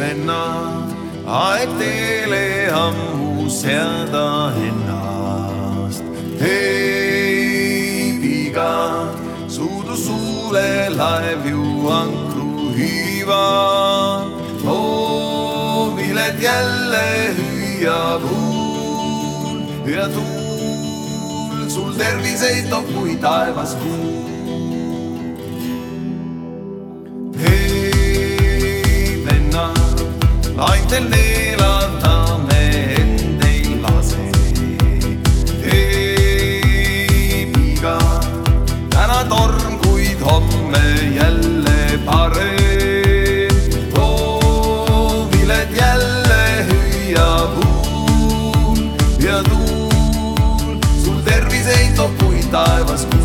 venna, aeg teele ammu seada ennast. hei, piga, suudu suule laev ju ankru hüüab. hooviled jälle hüüab huul ja tuul sul terviseid toob, kui taevas kuu. Aintel neelata me end ei lase. piga, täna torm, kuid homme jälle parem. hooviled jälle hüüab huul ja tuul sul terviseid toob, kui taevas kuu.